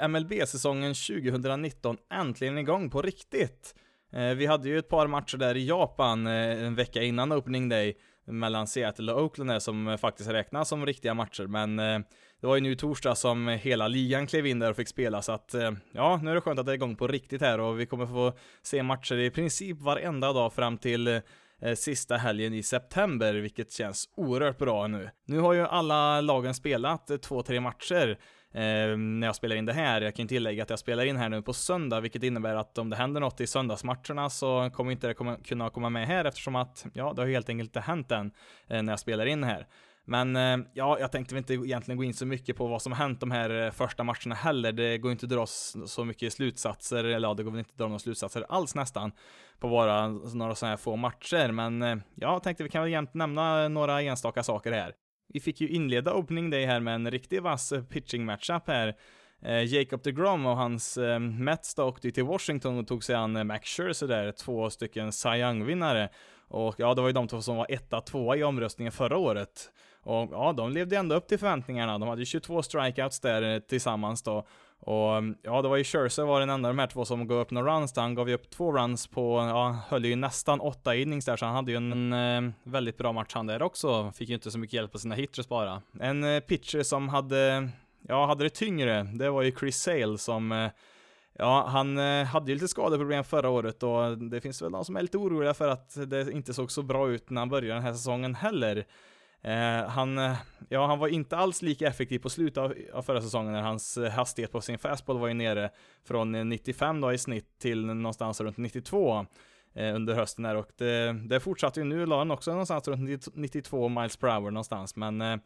Ju MLB-säsongen 2019 äntligen igång på riktigt. Eh, vi hade ju ett par matcher där i Japan eh, en vecka innan opening day mellan Seattle och Oakland där, som eh, faktiskt räknas som riktiga matcher, men det var ju nu torsdag som hela ligan klev in där och fick spela, så att ja, nu är det skönt att det är igång på riktigt här och vi kommer få se matcher i princip varenda dag fram till eh, sista helgen i september, vilket känns oerhört bra nu. Nu har ju alla lagen spelat eh, två, tre matcher eh, när jag spelar in det här. Jag kan tillägga att jag spelar in här nu på söndag, vilket innebär att om det händer något i söndagsmatcherna så kommer inte det komma, kunna komma med här eftersom att, ja, det har helt enkelt inte hänt än eh, när jag spelar in här. Men eh, ja, jag tänkte inte egentligen gå in så mycket på vad som hänt de här eh, första matcherna heller. Det går inte att dra så mycket slutsatser, eller ja, det går väl inte att dra några slutsatser alls nästan på bara några sådana här få matcher. Men eh, jag tänkte vi kan väl jämt nämna några enstaka saker här. Vi fick ju inleda opening day här med en riktigt vass pitching matchup här. Jacob DeGrom och hans Mets då åkte ju till Washington och tog sig an Max Scherzer där, två stycken Cy Young-vinnare. Och ja, det var ju de två som var etta, tvåa i omröstningen förra året. Och ja, de levde ändå upp till förväntningarna. De hade ju 22 strikeouts där eh, tillsammans då. Och ja, det var ju Scherzer var den enda av de här två som gav upp några runs. Där. Han gav ju upp två runs på, ja, höll ju nästan åtta innings där, så han hade ju en, en eh, väldigt bra match han där också. Fick ju inte så mycket hjälp på sina hitters bara. En eh, pitcher som hade, ja, hade det tyngre, det var ju Chris Sale som Ja, han hade ju lite skadeproblem förra året och det finns väl de som är lite oroliga för att det inte såg så bra ut när han började den här säsongen heller. Eh, han, eh, ja, han var inte alls lika effektiv på slutet av, av förra säsongen när hans eh, hastighet på sin fastball var ju nere från eh, 95 då i snitt till någonstans runt 92 eh, under hösten här. Och det, det fortsatte ju nu, la han också någonstans runt 92 miles per hour någonstans. Men eh,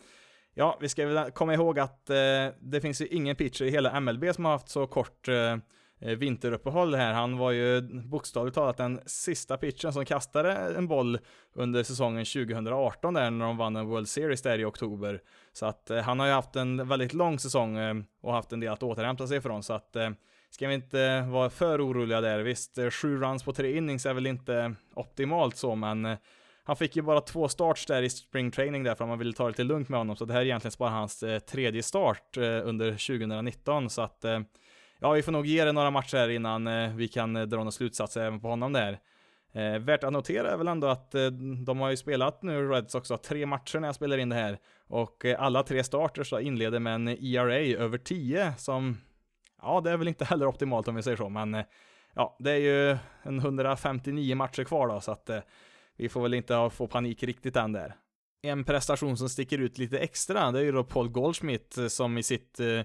Ja, vi ska väl komma ihåg att eh, det finns ju ingen pitcher i hela MLB som har haft så kort Eh, Eh, vinteruppehåll här. Han var ju bokstavligt talat den sista pitchen som kastade en boll under säsongen 2018 där när de vann en World Series där i oktober. Så att eh, han har ju haft en väldigt lång säsong eh, och haft en del att återhämta sig ifrån. Så att eh, ska vi inte vara för oroliga där. Visst, eh, sju runs på tre innings är väl inte optimalt så, men han fick ju bara två starts där i spring training därför att man ville ta det lite lugnt med honom, så det här är egentligen bara hans tredje start under 2019, så att ja, vi får nog ge det några matcher här innan eh, vi kan eh, dra några slutsatser även på honom där. Eh, värt att notera är väl ändå att eh, de har ju spelat nu, Reds också, tre matcher när jag spelar in det här. Och eh, alla tre starters då inleder med en ERA över 10 som, ja det är väl inte heller optimalt om vi säger så, men eh, ja, det är ju en 159 matcher kvar då, så att eh, vi får väl inte få panik riktigt än där. En prestation som sticker ut lite extra, det är ju då Paul Goldschmidt eh, som i sitt Eh,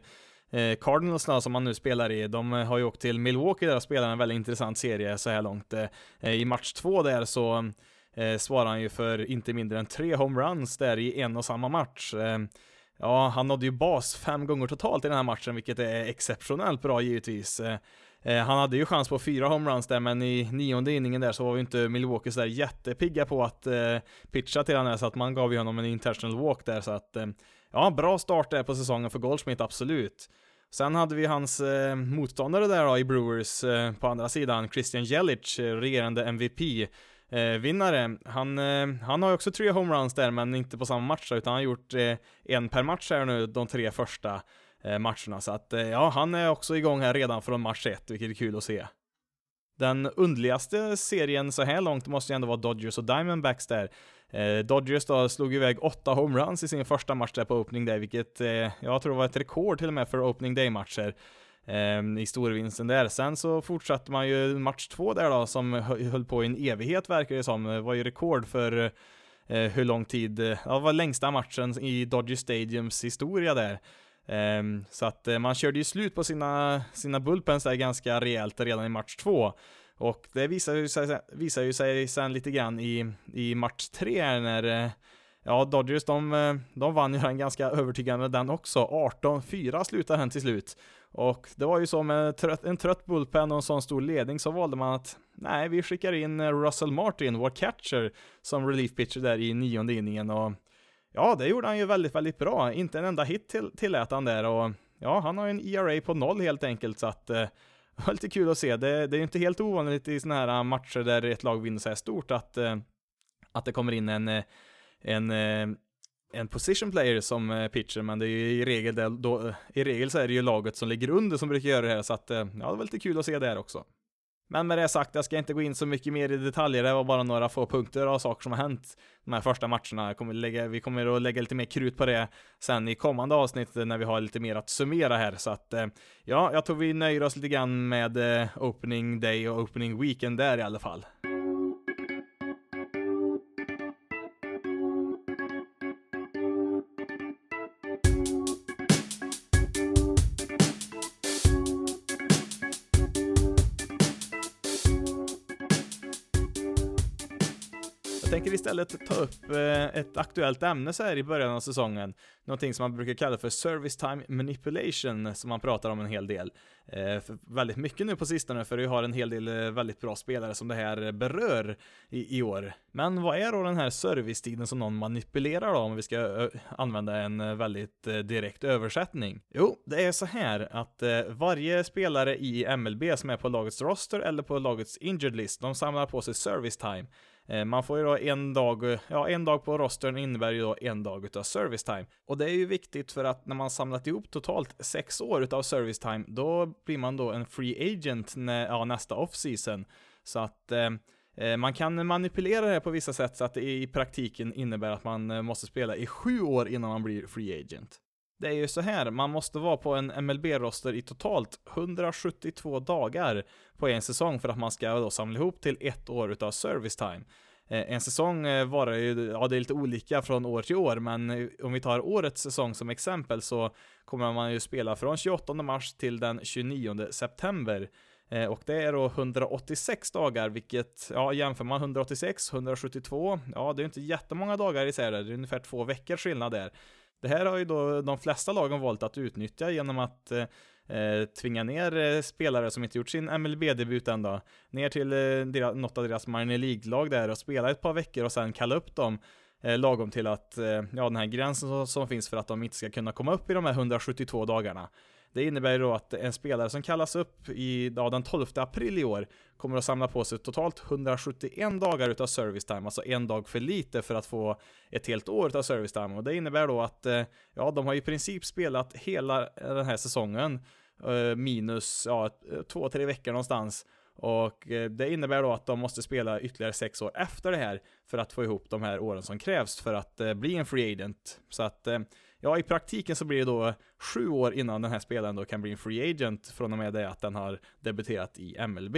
Eh, Cardinals då, som han nu spelar i, de eh, har ju åkt till Milwaukee där och spelar en väldigt intressant serie så här långt. Eh, eh, I match två där så eh, svarar han ju för inte mindre än tre homeruns där i en och samma match. Ja, han nådde ju bas fem gånger totalt i den här matchen, vilket är exceptionellt bra givetvis. Eh, han hade ju chans på fyra homeruns där, men i nionde inningen där så var ju inte Milwaukee sådär jättepigga på att eh, pitcha till honom, så att man gav ju honom en intentional walk där, så att eh, ja, bra start där på säsongen för Goldschmidt, absolut. Sen hade vi hans eh, motståndare där då i Brewers eh, på andra sidan, Christian Jelic, eh, regerande MVP. Eh, vinnare, han, eh, han har ju också tre homeruns där men inte på samma match utan han har gjort eh, en per match här nu de tre första Eh, matcherna så att eh, ja, han är också igång här redan från match 1 vilket är kul att se. Den underligaste serien så här långt måste ju ändå vara Dodgers och Diamondbacks där. Eh, Dodgers då slog iväg åtta homeruns i sin första match där på opening day, vilket eh, jag tror var ett rekord till och med för opening day-matcher eh, i storvinsten där. Sen så fortsatte man ju match två där då, som höll på i en evighet verkar det som. Det var ju rekord för eh, hur lång tid, ja, det var längsta matchen i Dodger Stadiums historia där. Um, så att eh, man körde ju slut på sina, sina bullpens där ganska rejält redan i match två. Och det visar ju sig, visar ju sig sen lite grann i, i match tre när eh, Ja, Dodgers de, eh, de vann ju den ganska övertygande den också. 18-4 slutade den till slut. Och det var ju så med trött, en trött bullpen och en sån stor ledning så valde man att nej, vi skickar in Russell Martin, vår catcher, som relief pitcher där i nionde inningen och ja, det gjorde han ju väldigt, väldigt bra. Inte en enda hit till, tillät han där och ja, han har ju en ERA på noll helt enkelt så att eh, det var lite kul att se. Det, det är ju inte helt ovanligt i sådana här matcher där ett lag vinner så här stort att, eh, att det kommer in en, eh, en eh, en position player som eh, pitcher, men det är ju i regel, det, då, i regel så är det ju laget som ligger under som brukar göra det här, så att ja, det var lite kul att se det här också. Men med det sagt, jag ska inte gå in så mycket mer i detaljer, det var bara några få punkter av saker som har hänt de här första matcherna. Kommer lägga, vi kommer att lägga lite mer krut på det sen i kommande avsnitt när vi har lite mer att summera här, så att eh, ja, jag tror vi nöjer oss lite grann med eh, opening day och opening weekend där i alla fall. Istället ta upp eh, ett aktuellt ämne så här i början av säsongen. Någonting som man brukar kalla för service time manipulation, som man pratar om en hel del. Eh, för väldigt mycket nu på sistone, för vi har en hel del eh, väldigt bra spelare som det här berör i, i år. Men vad är då den här servicetiden som någon manipulerar då, om vi ska använda en väldigt direkt översättning? Jo, det är så här att varje spelare i MLB som är på lagets roster eller på lagets injured list, de samlar på sig service time. Eh, man får ju då en dag, eh, ja en dag på rostern innebär ju då en dag utav service time. Och det är ju viktigt för att när man samlat ihop totalt sex år utav service time, då blir man då en free agent nä, ja, nästa off-season. Så att eh, eh man kan manipulera det här på vissa sätt så att det i praktiken innebär att man måste spela i sju år innan man blir free agent. Det är ju så här, man måste vara på en MLB-roster i totalt 172 dagar på en säsong för att man ska då samla ihop till ett år utav service time. Eh, en säsong eh, varar ju, ja det är lite olika från år till år, men eh, om vi tar årets säsong som exempel så kommer man ju spela från 28 mars till den 29 september. Och det är då 186 dagar, vilket, ja jämför man 186, 172, ja det är inte jättemånga dagar isär där, det är ungefär två veckors skillnad där. Det här har ju då de flesta lagen valt att utnyttja genom att eh, eh tvinga ner eh, spelare som inte gjort sin MLB-debut än då, ner till eh, deras, något av deras minor League-lag där och spela ett par veckor och sen kalla upp dem eh, lagom till att, eh, ja den här gränsen som, som, finns för att de inte ska kunna komma upp i de här 172 dagarna. Det innebär ju då att en spelare som kallas upp i, ja, den 12 april i år kommer att samla på sig totalt 171 dagar utav service time, alltså en dag för lite för att få ett helt år utav service time. Och det innebär då att, eh, ja, de har i princip spelat hela eh, den här säsongen eh, minus, ja, två, tre veckor någonstans. Och det innebär då att de måste spela ytterligare sex år efter det här för att få ihop de här åren som krävs för att bli en free agent. Så att Ja, i praktiken så blir det då sju år innan den här spelaren då kan bli en free agent från och med det att den har debuterat i MLB.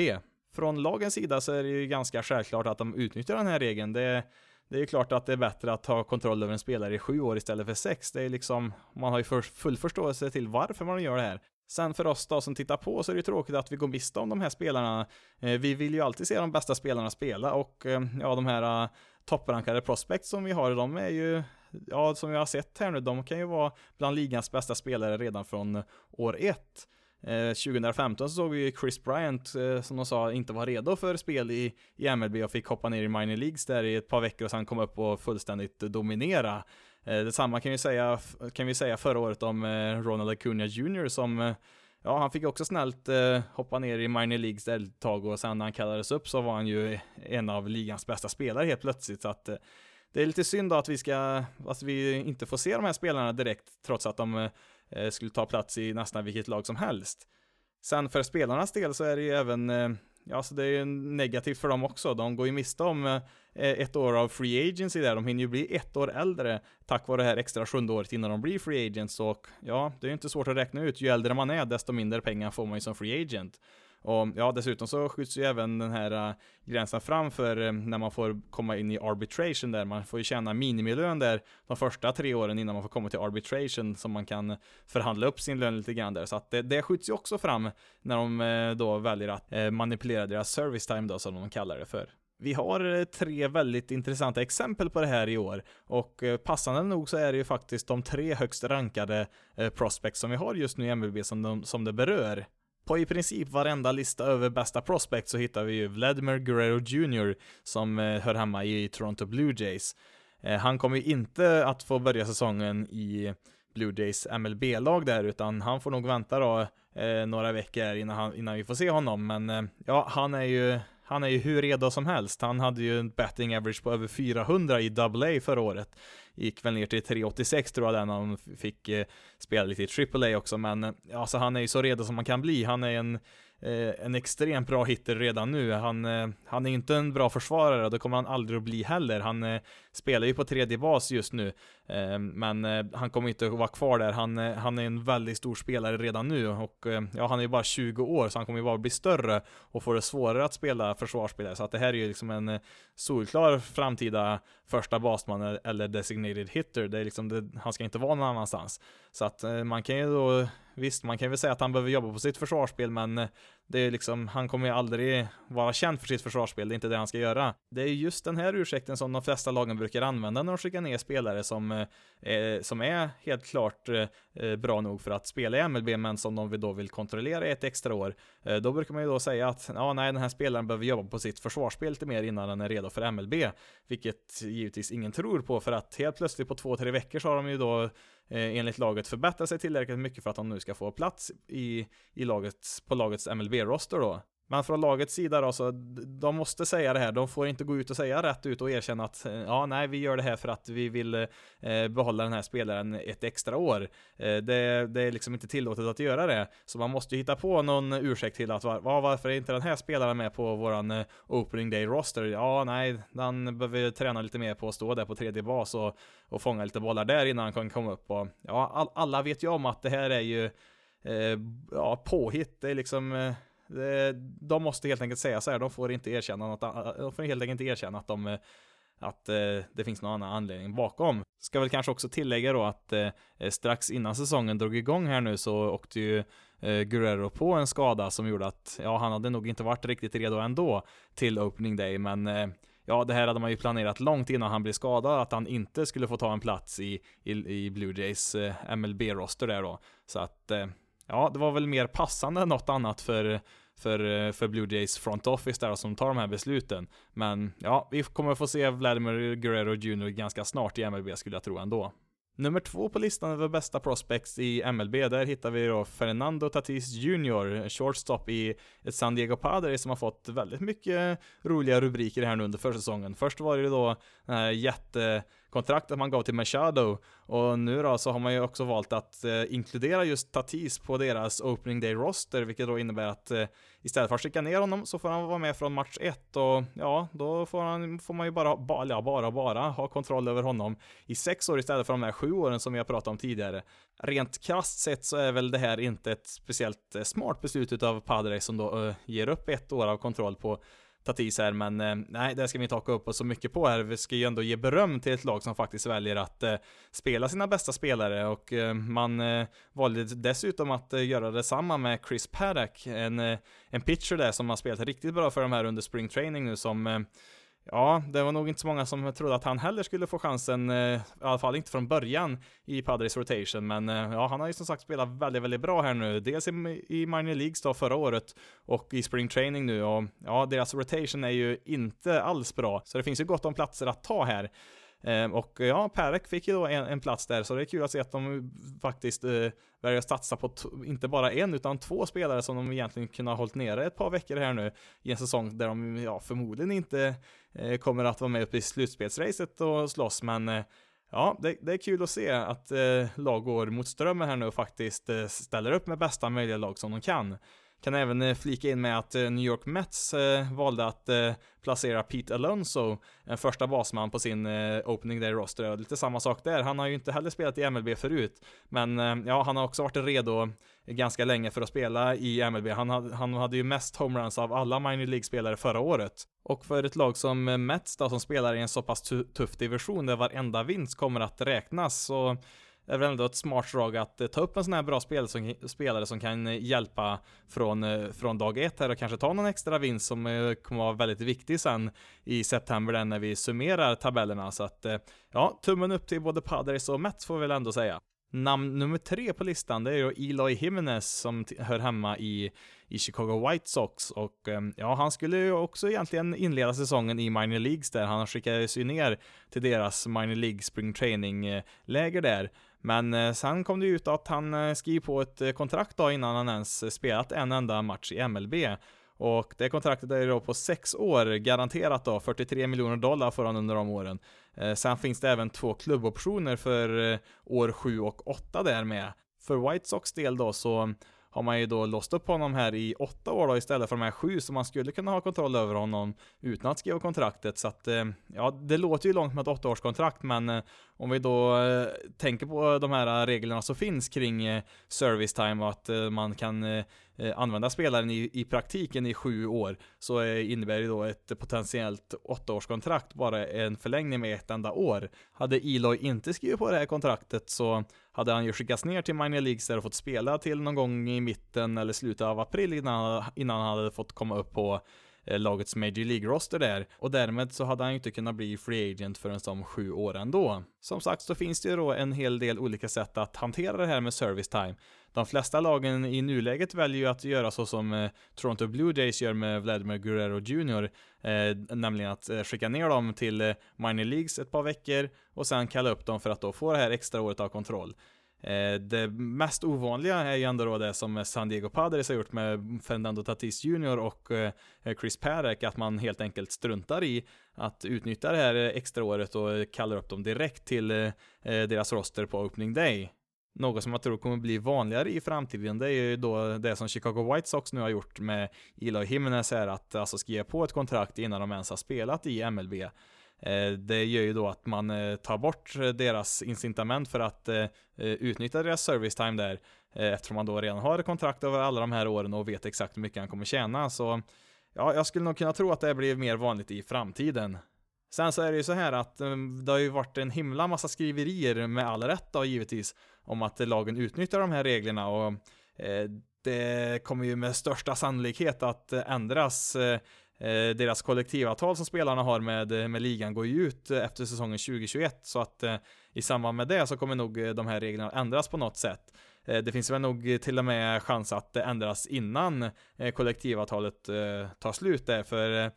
Från lagens sida så är det ju ganska självklart att de utnyttjar den här regeln. Det, det är ju klart att det är bättre att ha kontroll över en spelare i sju år istället för sex. Det är liksom, man har ju för, full förståelse till varför man gör det här. Sen för oss då som tittar på så är det tråkigt att vi går miste om de här spelarna. Eh, vi vill ju alltid se de bästa spelarna spela och eh, ja, de här eh, topprankade prospects som vi har, de är ju ja, som vi har sett här nu, de kan ju vara bland ligans bästa spelare redan från år ett. 2015 så såg vi ju Chris Bryant, som de sa, inte var redo för spel i, i MLB och fick hoppa ner i minor leagues där i ett par veckor och sen kom upp och fullständigt dominera. Eh, detsamma kan vi säga, kan vi säga förra året om eh, Ronald Acuna Jr som eh, Ja, han fick också snällt eh, hoppa ner i minor leagues där ett tag och sen när han kallades upp så var han ju en av ligans bästa spelare helt plötsligt. Så att eh, det är lite synd då att vi ska, att vi inte får se de här spelarna direkt, trots att de eh, skulle ta plats i nästan vilket lag som helst. Sen för spelarnas del så är det ju även, eh, ja så det är ju negativt för dem också. De går ju miste om eh, ett år av free agency där. De hinner ju bli ett år äldre tack vare det här extra sjunde året innan de blir free agents. Och ja, det är ju inte svårt att räkna ut. Ju äldre man är, desto mindre pengar får man ju som free agent. Och ja, dessutom så skjuts ju även den här äh, gränsen fram för äh, när man får komma in i arbitration där. Man får ju tjäna minimilön där de första tre åren innan man får komma till arbitration som man kan förhandla upp sin lön lite grann där. Så att det, det skjuts ju också fram när de äh, då väljer att manipulera deras service time då som de kallar det för. Vi har tre väldigt intressanta exempel på det här i år och passande nog så är det ju faktiskt de tre högst rankade prospects som vi har just nu i MLB som, de, som det berör. På i princip varenda lista över bästa prospects så hittar vi ju Vladimir Guerrero Jr. som eh, hör hemma i Toronto Blue Jays. Eh, han kommer ju inte att få börja säsongen i Blue Jays MLB-lag där, utan han får nog vänta då eh, några veckor innan, han, innan vi får se honom. Men eh, ja, han är ju han är ju hur redo som helst. Han hade ju en betting average på över 400 i AA förra året. Gick väl ner till 386 tror jag den, han fick eh, spela lite i AAA också, men eh, alltså han är ju så redo som man kan bli. Han är en Eh, en extremt bra hitter redan nu. Han, eh, han är inte en bra försvarare och det kommer han aldrig att bli heller. Han eh, spelar ju på tredje bas just nu, eh, men eh, han kommer inte att vara kvar där. Han, eh, han är en väldigt stor spelare redan nu och eh, ja, han är ju bara 20 år så han kommer ju bara bli större och få det svårare att spela försvarsspelare. Så att det här är ju liksom en eh, solklar framtida första basman eller designated hitter. Det är liksom det, han ska inte vara någon annanstans. Så att man kan ju då Visst, man kan väl säga att han behöver jobba på sitt försvarsspel, men det är liksom, han kommer ju aldrig vara känd för sitt försvarsspel, det är inte det han ska göra. Det är just den här ursäkten som de flesta lagen brukar använda när de skickar ner spelare som, eh, eh som är helt klart eh, eh, bra nog för att spela i MLB, men som de då vill kontrollera ett extra år. Eh, då brukar man ju då säga att, ja, nej, den här spelaren behöver jobba på sitt försvarsspel lite mer innan den är redo för MLB, vilket givetvis ingen tror på, för att helt plötsligt på två, tre veckor så har de ju då eh, enligt laget förbättra sig tillräckligt mycket för att de nu ska få plats i, i lagets, på lagets MLB-roster då. Men från lagets sida då, så de måste säga det här. De får inte gå ut och säga rätt ut och erkänna att eh, ja, nej, vi gör det här för att vi vill eh, behålla den här spelaren ett extra år. Eh, det, det, är liksom inte tillåtet att göra det. Så man måste hitta på någon ursäkt till att var, varför är inte den här spelaren med på våran eh, opening day roster? Ja, nej, den behöver träna lite mer på att stå där på tredje bas och, och fånga lite bollar där innan han kan komma upp. Och, ja, all, alla vet ju om att det här är ju eh, ja, påhitt. Det är liksom eh, Eh, de måste helt enkelt säga så här, de får inte erkänna något, eh, de får helt enkelt inte erkänna att de eh, att eh, det finns någon annan anledning bakom. Ska väl kanske också tillägga då att eh, strax innan säsongen drog igång här nu så åkte ju eh, Guerrero på en skada som gjorde att, ja, han hade nog inte varit riktigt redo ändå till opening day, men ja, det här hade man ju planerat långt innan han blev skadad, att han inte skulle få ta en plats i, i, i Blue Jays MLB-roster där då. Så att, ja, det var väl mer passande än något annat för för, eh, för Blue Jays front office där som tar de här besluten. Men ja, vi kommer få se Vladimir Guerrero Jr ganska snart i MLB skulle jag tro ändå. Nummer två på listan över bästa prospects i MLB, där hittar vi då Fernando Tatis Jr, shortstop i ett San Diego Padres som har fått väldigt mycket roliga rubriker här nu under försäsongen. Först var det då den här jätte kontraktet man gav till Machado. Och nu då så har man ju också valt att eh, inkludera just Tatis på deras opening day roster, vilket då innebär att eh, istället för att skicka ner honom så får han vara med från match 1 och ja, då får, han, får man ju bara, bara, ja, bara, bara ha kontroll över honom i sex år istället för de här sju åren som vi har pratat om tidigare. Rent krasst sett så är väl det här inte ett speciellt eh, smart beslut utav Padres som då eh, ger upp ett år av kontroll på Tatis här, men eh, nej, det ska vi inte haka upp oss så mycket på här. Vi ska ju ändå ge beröm till ett lag som faktiskt väljer att eh, spela sina bästa spelare och eh, man eh, valde dessutom att eh, göra detsamma med Chris Paddock, en, eh, en pitcher där som har spelat riktigt bra för de här under spring training nu som eh, Ja, det var nog inte så många som trodde att han heller skulle få chansen, eh, i alla fall inte från början i Padres rotation, men eh, ja, han har ju som sagt spelat väldigt, väldigt bra här nu, dels i, i minor leagues då förra året och i spring training nu och ja, deras rotation är ju inte alls bra, så det finns ju gott om platser att ta här. Ehm, och ja, Perek fick ju då en, en, plats där, så det är kul att se att de faktiskt eh, väljer satsa på inte bara en, utan två spelare som de egentligen kunde ha hållit nere ett par veckor här nu i en säsong där de ja, förmodligen inte eh, kommer att vara med uppe i slutspelsracet och slåss, men eh, Ja, det, det, är kul att se att eh, lag går mot strömmen här nu och faktiskt eh, ställer upp med bästa möjliga lag som de kan. Kan även eh, flika in med att eh, New York Mets eh, valde att placera Pete Alonso, en första basman på sin opening där i roster. Lite samma sak där, han har ju inte heller spelat i MLB förut, men ja, han har också varit redo ganska länge för att spela i MLB. Han hade, han hade ju mest homeruns av alla minor League-spelare förra året. Och för ett lag som Mets då, som spelar i en så pass tuff division där varenda vinst kommer att räknas, så är väl ändå ett smart drag att eh, ta upp en sån här bra spel som, spelare som kan eh, hjälpa från, eh, från dag ett här och kanske ta någon extra vinst som kommer vara väldigt viktig sen i september där när vi summerar tabellerna. Så att ja, tummen upp till både Padres och Mets får vi väl ändå säga. Namn nummer tre på listan, det är ju Eloy Jimenez som hör hemma i, i Chicago White Sox och ehm, ja, han skulle ju också egentligen inleda säsongen i minor leagues där. Han skickades ju ner till deras minor League spring training-läger eh, där. Men eh, sen kom det ut att han eh, skriver skrev på ett kontrakt då innan han ens spelat en enda match i MLB. Och det kontraktet är då på sex år, garanterat då, 43 miljoner dollar får han under de åren. Eh, sen finns det även två klubboptioner för eh, år 7 och 8 där med. För White Sox del då så har man ju då låst upp honom här i åtta år då istället för de här sju som man skulle kunna ha kontroll över honom utan att skriva kontraktet. Så att, eh, ja, det låter ju långt med ett åttaårskontrakt, men om vi då tänker på de här reglerna som finns kring service time och att man kan Eh, använda spelaren i, i praktiken i sju år, så eh, innebär ju då ett potentiellt åttaårskontrakt bara en förlängning med ett enda år. Hade Eloy inte skrivit på det här kontraktet så hade han ju skickats ner till minor leagues där och fått spela till någon gång i mitten eller slutet av april innan, innan han hade fått komma upp på eh, lagets Major League-roster där. Och därmed så hade han ju inte kunnat bli free agent förrän som sju år ändå. Som sagt så finns det ju då en hel del olika sätt att hantera det här med service time. De flesta lagen i nuläget väljer ju att göra så som eh, Toronto Blue Jays gör med Vladimir Guerrero Jr. Eh, nämligen att eh, skicka ner dem till eh, minor leagues ett par veckor och sen kalla upp dem för att då få det här extra året av kontroll. Eh, det mest ovanliga är ju ändå då det som San Diego Padres har gjort med Fernando Tatis Jr och eh, Chris Parek, att man helt enkelt struntar i att utnyttja det här eh, extra året och kallar upp dem direkt till deras roster på opening day. Något som jag tror kommer bli vanligare i framtiden, det är ju då det som Chicago White Sox nu har gjort med Eloy Jimenez är att alltså skriva på ett kontrakt innan de ens har spelat i MLB. Eh, det gör ju då att man eh, tar bort deras incitament för att eh, utnyttja deras service time där eftersom man då redan har kontrakt över alla de här åren och vet exakt hur mycket han kommer tjäna. Så ja, jag skulle nog kunna tro att det blir mer vanligt i framtiden. Sen så är det ju så här att ehm, det har ju varit en himla massa skriverier med all rätt då givetvis om att lagen utnyttjar de här reglerna och eh, det kommer ju med största sannolikhet att ändras eh, eh, deras kollektivavtal som spelarna har med, med ligan går ju ut efter säsongen 2021 så att eh, i samband med det så kommer nog eh, de här reglerna ändras på något sätt. Det finns väl nog till och med chans att det ändras innan kollektivavtalet tar slut där, för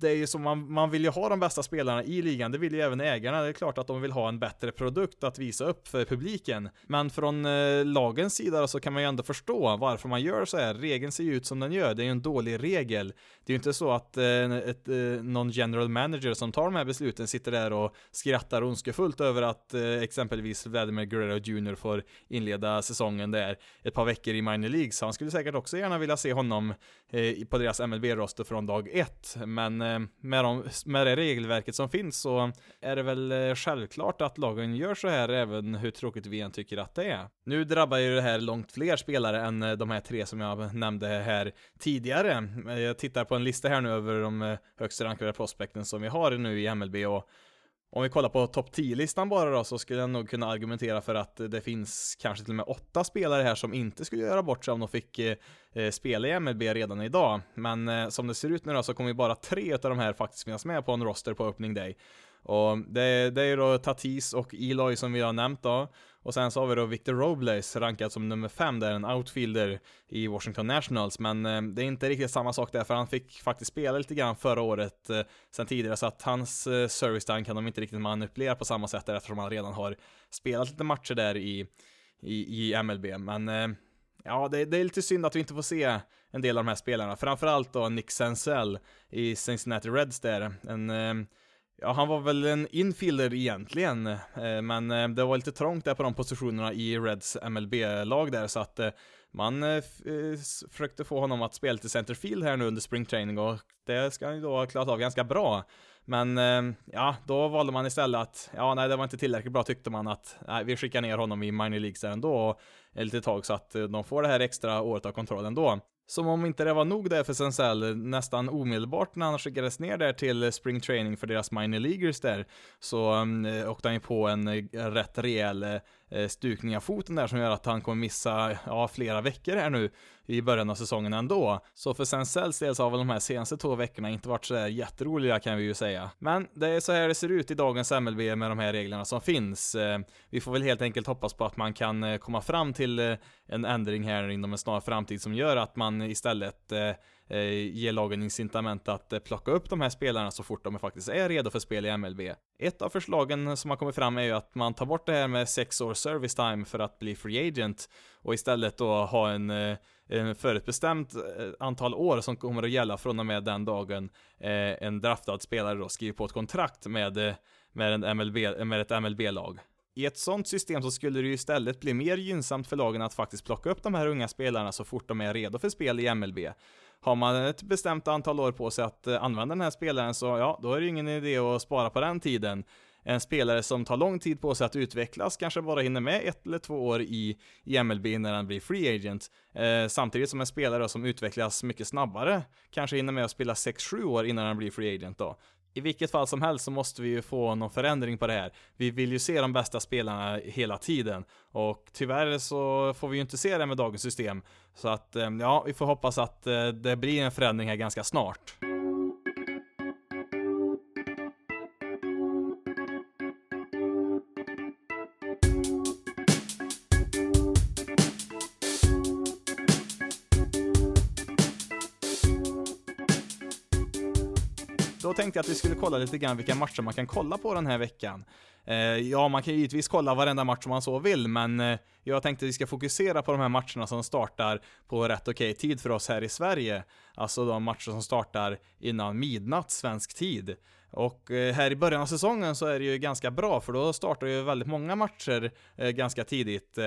det är ju så, man, man vill ju ha de bästa spelarna i ligan, det vill ju även ägarna. Det är klart att de vill ha en bättre produkt att visa upp för publiken. Men från eh, lagens sida så kan man ju ändå förstå varför man gör så här. Regeln ser ju ut som den gör, det är ju en dålig regel. Det är ju inte så att eh, ett, eh, någon general manager som tar de här besluten sitter där och skrattar ondskefullt över att eh, exempelvis Vladimir Guerrero Jr får inleda säsongen där ett par veckor i minor League, så han skulle säkert också gärna vilja se honom eh, på deras MLB-roster från dag ett. Men eh, med, de, med det regelverket som finns så är det väl eh, självklart att lagen gör så här även hur tråkigt vi än tycker att det är. Nu drabbar ju det här långt fler spelare än eh, de här tre som jag nämnde här tidigare. Jag tittar på en lista här nu över de högst rankade prospekten som vi har nu i MLB och om vi kollar på topp 10-listan bara då, så skulle jag nog kunna argumentera för att det finns kanske till och med åtta spelare här som inte skulle göra bort sig om de fick eh, spela i MLB redan idag. Men eh, som det ser ut nu då så kommer ju bara tre av de här faktiskt finnas med på en roster på öppning day. Och det, det är ju då Tatis och Eloy som vi har nämnt då. Och sen så har vi då Victor Robles rankad som nummer fem där, en outfielder i Washington Nationals. Men eh, det är inte riktigt samma sak där, för han fick faktiskt spela lite grann förra året eh, sen tidigare, så att hans eh, service time kan de inte riktigt manipulera på samma sätt där, eftersom han redan har spelat lite matcher där i, i, i MLB. Men eh, ja, det, det, är lite synd att vi inte får se en del av de här spelarna, framförallt då Nick Senzel i Cincinnati Reds där. En eh, Ja, han var väl en infielder egentligen, eh, men eh, det var lite trångt där på de positionerna i Reds MLB-lag där, så att eh, man försökte få honom att spela till centerfield här nu under springtraining och det ska han ju då ha klarat av ganska bra. Men ja, då valde man istället att, ja nej det var inte tillräckligt bra tyckte man att, nej vi skickar ner honom i minor leagues där ändå. ett litet tag så att de får det här extra året av kontroll ändå. Som om inte det var nog där för Sensell, nästan omedelbart när han skickades ner där till spring training för deras minor leaguers där, så um, åkte han ju på en eh, rätt rejäl eh, Eh, stukning av foten där som gör att han kommer missa, ja, flera veckor här nu i början av säsongen ändå. Så för Senzels del så har väl de här senaste två veckorna inte varit sådär jätteroliga kan vi ju säga. Men det är så här det ser ut i dagens MLB med de här reglerna som finns. Eh, vi får väl helt enkelt hoppas på att man kan eh, komma fram till en ändring här inom en snar framtid som gör att man istället eh, lagen incitament att eh, plocka upp de här spelarna så fort de faktiskt är redo för spel i MLB. Ett av förslagen som har kommit fram är ju att man tar bort det här med sex år service time för att bli free agent och istället då ha en, eh, en förutbestämt eh, antal år som kommer att gälla från och med den dagen eh, en draftad spelare då skriver på ett kontrakt med, eh, med, en MLB, med ett MLB-lag. I ett sånt system så skulle det ju istället bli mer gynnsamt för lagen att faktiskt plocka upp de här unga spelarna så fort de är redo för spel i MLB. Har man ett bestämt antal år på sig att eh, använda den här spelaren så ja, då är det ju ingen idé att spara på den tiden. En spelare som tar lång tid på sig att utvecklas kanske bara hinner med ett eller två år i, i MLB när han blir free agent. Eh, samtidigt som en spelare som utvecklas mycket snabbare kanske hinner med att spela 6-7 år innan han blir free agent då i vilket fall som helst så måste vi ju få någon förändring på det här. Vi vill ju se de bästa spelarna hela tiden och tyvärr så får vi ju inte se det med dagens system. Så att eh, ja, vi får hoppas att eh, det blir en förändring här ganska snart. Tänkte jag att vi skulle kolla lite grann vilka matcher man kan kolla på den här veckan. Eh, ja, man kan givetvis kolla varenda match om man så vill, men eh, jag tänkte att vi ska fokusera på de här matcherna som startar på rätt okej okay tid för oss här i Sverige. Alltså de matcher som startar innan midnatt svensk tid. Och eh, här i början av säsongen så är det ju ganska bra, för då startar ju väldigt många matcher ganska tidigt.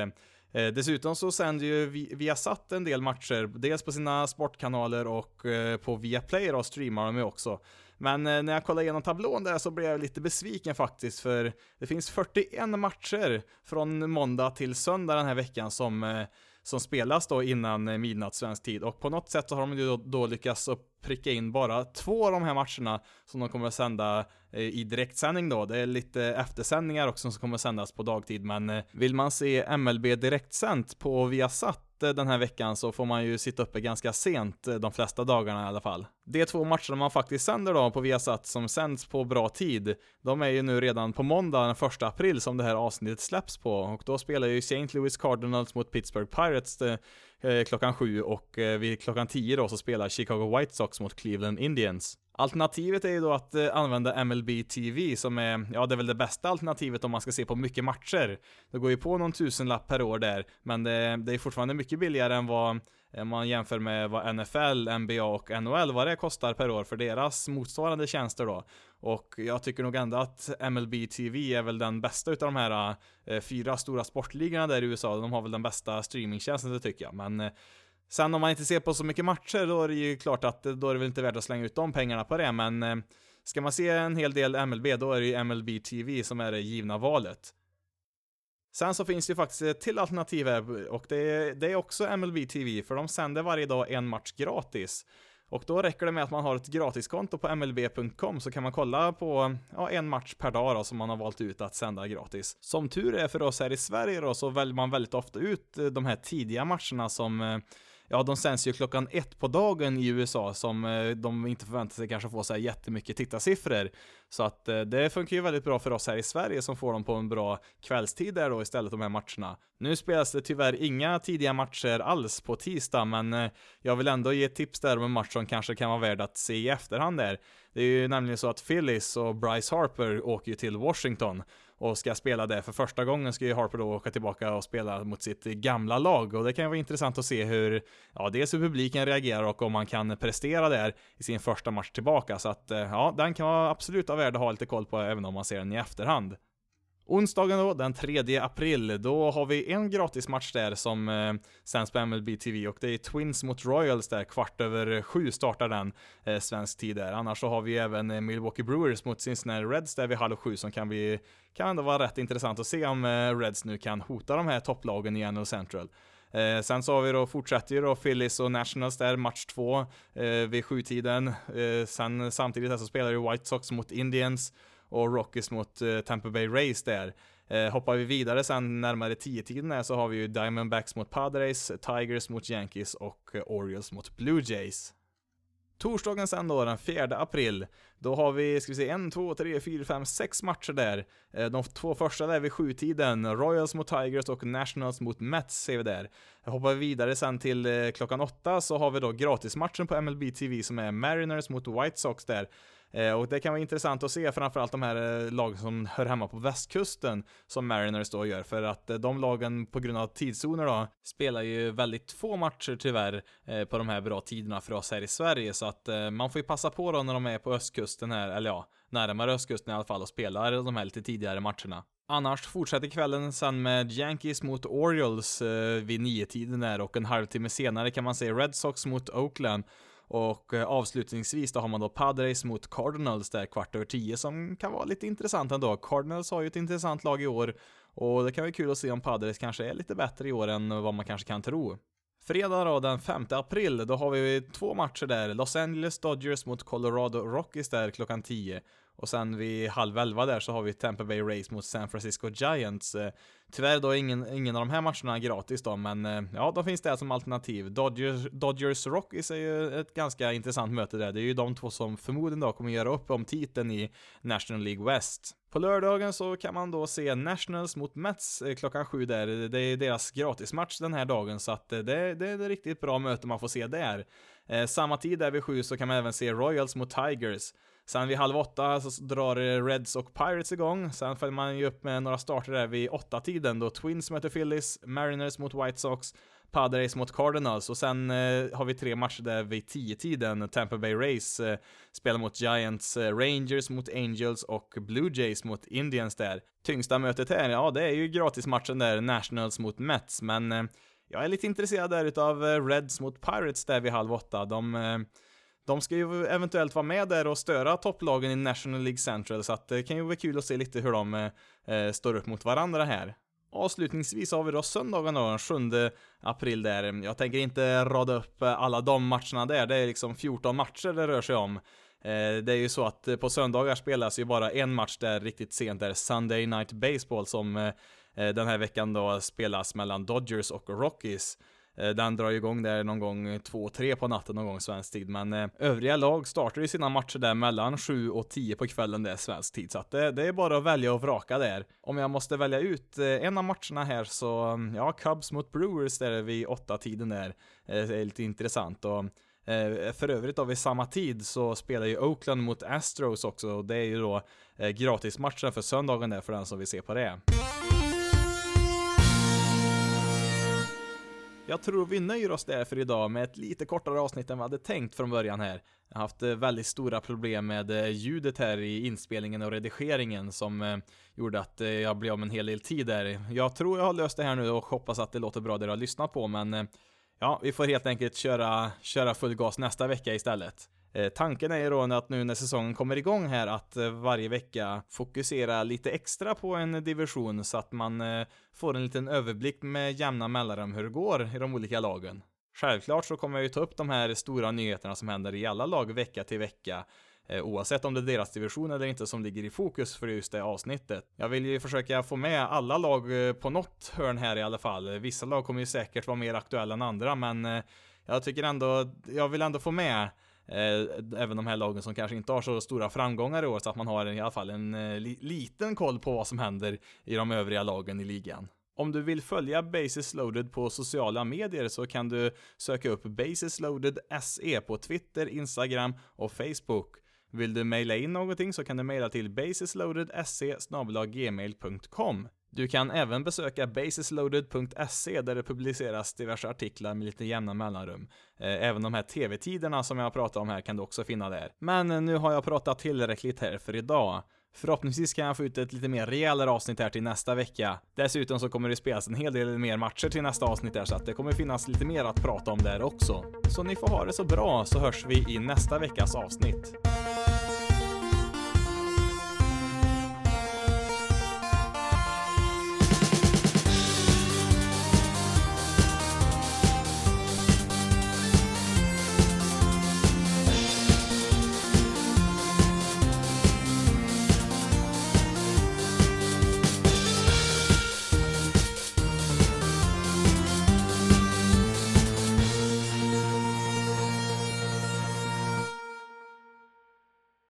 Dessutom så sänder ju Viasat en del matcher, dels på sina sportkanaler och på Viaplay då streamar de ju också. Men eh, när jag kollade igenom tablån där så blev jag lite besviken faktiskt, för det finns 41 matcher från måndag till söndag den här veckan som, eh, som spelas då innan midnatt svensk tid. Och på något sätt så har de ju då, då lyckats pricka in bara två av de här matcherna som de kommer att sända eh, i direktsändning då. Det är lite eftersändningar också som kommer att sändas på dagtid, men vill man se MLB direktsänt på Viasat den här veckan så får man ju sitta uppe ganska sent eh, de flesta dagarna i alla fall. De två matcherna man faktiskt sänder då på Viasat som sänds på bra tid, de är ju nu redan på måndag den 1 april som det här avsnittet släpps på och då spelar ju St. Louis Cardinals mot Pittsburgh Pirates eh, eh, klockan sju och eh, vid klockan tio då så spelar Chicago White Sox mot Cleveland Indians. Alternativet är ju då att eh, använda MLB TV som är, ja det är väl det bästa alternativet om man ska se på mycket matcher. Det går ju på någon tusenlapp per år där, men det, det är fortfarande mycket billigare än vad om man jämför med vad NFL, NBA och NHL, vad det kostar per år för deras motsvarande tjänster då. Och jag tycker nog ändå att MLB TV är väl den bästa utav de här eh, fyra stora sportligorna där i USA. De har väl den bästa streamingtjänsten det tycker jag, men Sen om man inte ser på så mycket matcher, då är det ju klart att då är det väl inte värt att slänga ut de pengarna på det, men eh, ska man se en hel del MLB, då är det ju MLB TV som är det givna valet. Sen så finns det ju faktiskt ett till alternativ här, och det är, det är också MLB TV, för de sänder varje dag en match gratis. Och då räcker det med att man har ett gratiskonto på mlb.com så kan man kolla på ja, en match per dag då, som man har valt ut att sända gratis. Som tur är för oss här i Sverige då så väljer man väldigt ofta ut de här tidiga matcherna som eh, ja, de sänds ju klockan ett på dagen i USA som eh, de inte förväntar sig kanske få så här jättemycket tittarsiffror. Så att eh, det funkar ju väldigt bra för oss här i Sverige som får dem på en bra kvällstid där då istället de här matcherna. Nu spelas det tyvärr inga tidiga matcher alls på tisdag, men eh, jag vill ändå ge tips där om en match som kanske kan vara värd att se i efterhand där. Det är ju nämligen så att Phillies och Bryce Harper åker ju till Washington och ska spela det för första gången ska ju Harper då åka tillbaka och spela mot sitt gamla lag och det kan ju vara intressant att se hur, ja, dels hur publiken reagerar och om man kan prestera där i sin första match tillbaka så att, eh, ja, den kan vara absolut av värde att ha lite koll på även om man ser den i efterhand. Onsdagen då, den 3 april, då har vi en gratismatch där som eh, sänds på MLB TV och det är Twins mot Royals där, kvart över sju startar den eh, svensk tid där. Annars så har vi även eh, Milwaukee Brewers mot Cincinnati Reds där vid halv sju som kan bli, kan ändå vara rätt intressant att se om eh, Reds nu kan hota de här topplagen i NL Central. Eh, sen så har vi då, fortsätter ju då Phillies och Nationals där, match två eh, vid sjutiden. Eh, sen samtidigt så spelar ju White Sox mot Indians och Rockies mot eh, Tampa Bay Rays där. Eh, hoppar vi vidare sen närmare 10-tiden så har vi ju Diamondbacks mot Padres, Tigers mot Yankees och eh, Orioles mot Blue Jays. Torsdagen sen då, den 4 april, då har vi, ska vi se, en, två, tre, fyra, fem, sex matcher där. Eh, de två första där vid sjutiden, Royals mot Tigers och Nationals mot Mets ser vi där. Hoppar vi vidare sen till eh, klockan åtta så har vi då gratismatchen på MLB TV som är Mariners mot White Sox där. Eh, och det kan vara intressant att se framförallt de här eh, lagen som hör hemma på västkusten som Mariners då gör. För att eh, de lagen på grund av tidszoner då spelar ju väldigt få matcher tyvärr på de här bra tiderna för oss här i Sverige. Så att man får ju passa på då när de är på östkusten här, eller ja, närmare östkusten i alla fall och spelar de här lite tidigare matcherna. Annars fortsätter kvällen sen med Yankees mot Orioles eh, vid nio tiden där och en halvtimme senare kan man se Red Sox mot Oakland och eh, avslutningsvis då har man då Padres mot Cardinals där kvart över tio som kan vara lite intressant ändå. Cardinals har ju ett intressant lag i år och det kan vara kul att se om Padres kanske är lite bättre i år än vad man kanske kan tro. Fredag då, den 5 april, då har vi två matcher där. Los Angeles Dodgers mot Colorado Rockies där klockan 10. Och sen vid halv elva där så har vi Tampa Bay Rays mot San Francisco Giants. Eh, tyvärr då ingen, ingen av de här matcherna gratis då, men eh, ja, då finns det som alternativ. Dodgers, Dodgers Rockies är ju ett ganska intressant möte där. Det är ju de två som förmodligen då kommer göra upp om titeln i National League West. På lördagen så kan man då se Nationals mot Mets eh, klockan sju där. Det är deras gratismatch den här dagen, så att det, det är ett riktigt bra möte man får se där. samma tid där vid sju så kan man även se Royals mot Tigers. Sen vid halv åtta så drar Reds och Pirates igång. Sen följer man ju upp med några starter där vid åtta tiden då Twins möter Phillies, Mariners mot White Sox, Padres mot Cardinals och sen eh, har vi tre matcher där vid tio tiden Tampa Bay Rays eh, spelar mot Giants, eh, Rangers mot Angels och Blue Jays mot Indians där. Tyngsta mötet här, ja det är ju gratismatchen där, Nationals mot Mets, men eh, jag är lite intresserad där utav eh, Reds mot Pirates där vid halv åtta. De eh, de ska ju eventuellt vara med där och störa topplagen i National League Central, så att det kan ju vara kul att se lite hur de eh, eh står upp mot varandra här. Avslutningsvis har vi då söndagen då, den 7 april där. Jag tänker inte rada upp alla de matcherna där, det är liksom 14 matcher det rör sig om. Eh, det är ju så att på söndagar spelas ju bara en match där riktigt sent, där Sunday Night Baseball som eh, den här veckan då spelas mellan Dodgers och Rockies. Eh, den drar igång där någon gång eh, 2-3 på natten någon gång svensk tid, men eh, övriga lag startar ju sina matcher där mellan 7 och 10 på kvällen det är svensk tid, så att det, det är bara att välja och vraka där. Om jag måste välja ut en av matcherna här så, mm, ja, Cubs mot Brewers där vid 8-tiden där, det är lite intressant och för övrigt då vid samma tid så spelar ju Oakland mot Astros också och det är ju då gratismatchen för söndagen där för den som vill se på det. Jag tror vi nöjer oss där för idag med ett lite kortare avsnitt än vad vi hade tänkt från början här. Jag har haft eh, väldigt stora problem med eh, ljudet här i inspelningen och redigeringen som eh, gjorde att jag blev av med en hel del tid där. Jag tror jag har löst det här nu och hoppas att det låter bra det du har lyssnat på, men ja, vi får helt enkelt köra, köra full gas nästa vecka istället. Eh, tanken är ju då att nu när säsongen kommer igång här att eh, varje vecka fokusera lite extra på en division så att man eh, får en liten överblick med jämna mellanrum hur det går i de olika lagen. Självklart så kommer jag ju ta upp de här stora nyheterna som händer i alla lag vecka till vecka oavsett om det är deras division eller inte som ligger i fokus för just det avsnittet. Jag vill ju försöka få med alla lag på något hörn här i alla fall. Vissa lag kommer ju säkert vara mer aktuella än andra, men jag tycker ändå, jag vill ändå få med Eh, även de här lagen som kanske inte har så stora framgångar i år, så att man har i alla fall en eh, liten koll på vad som händer i de övriga lagen i ligan. Om du vill följa Basis Loaded på sociala medier så kan du söka upp Basis Loaded SE på Twitter, Instagram och Facebook. Vill du mejla in någonting så kan du mejla till basisloadedse gmail.com. Du kan även besöka basisloaded.se där det publiceras diverse artiklar med lite jämna mellanrum. Eh, även de här tv-tiderna som jag pratar om här kan du också finna där. Men eh, nu har jag pratat tillräckligt här för idag. Förhoppningsvis kan jag få ut ett lite mer rejälare avsnitt här till nästa vecka. Dessutom så kommer det spelas en hel del mer matcher till nästa avsnitt där så att det kommer finnas lite mer att prata om där också. Så ni får ha det så bra så hörs vi i nästa veckas avsnitt.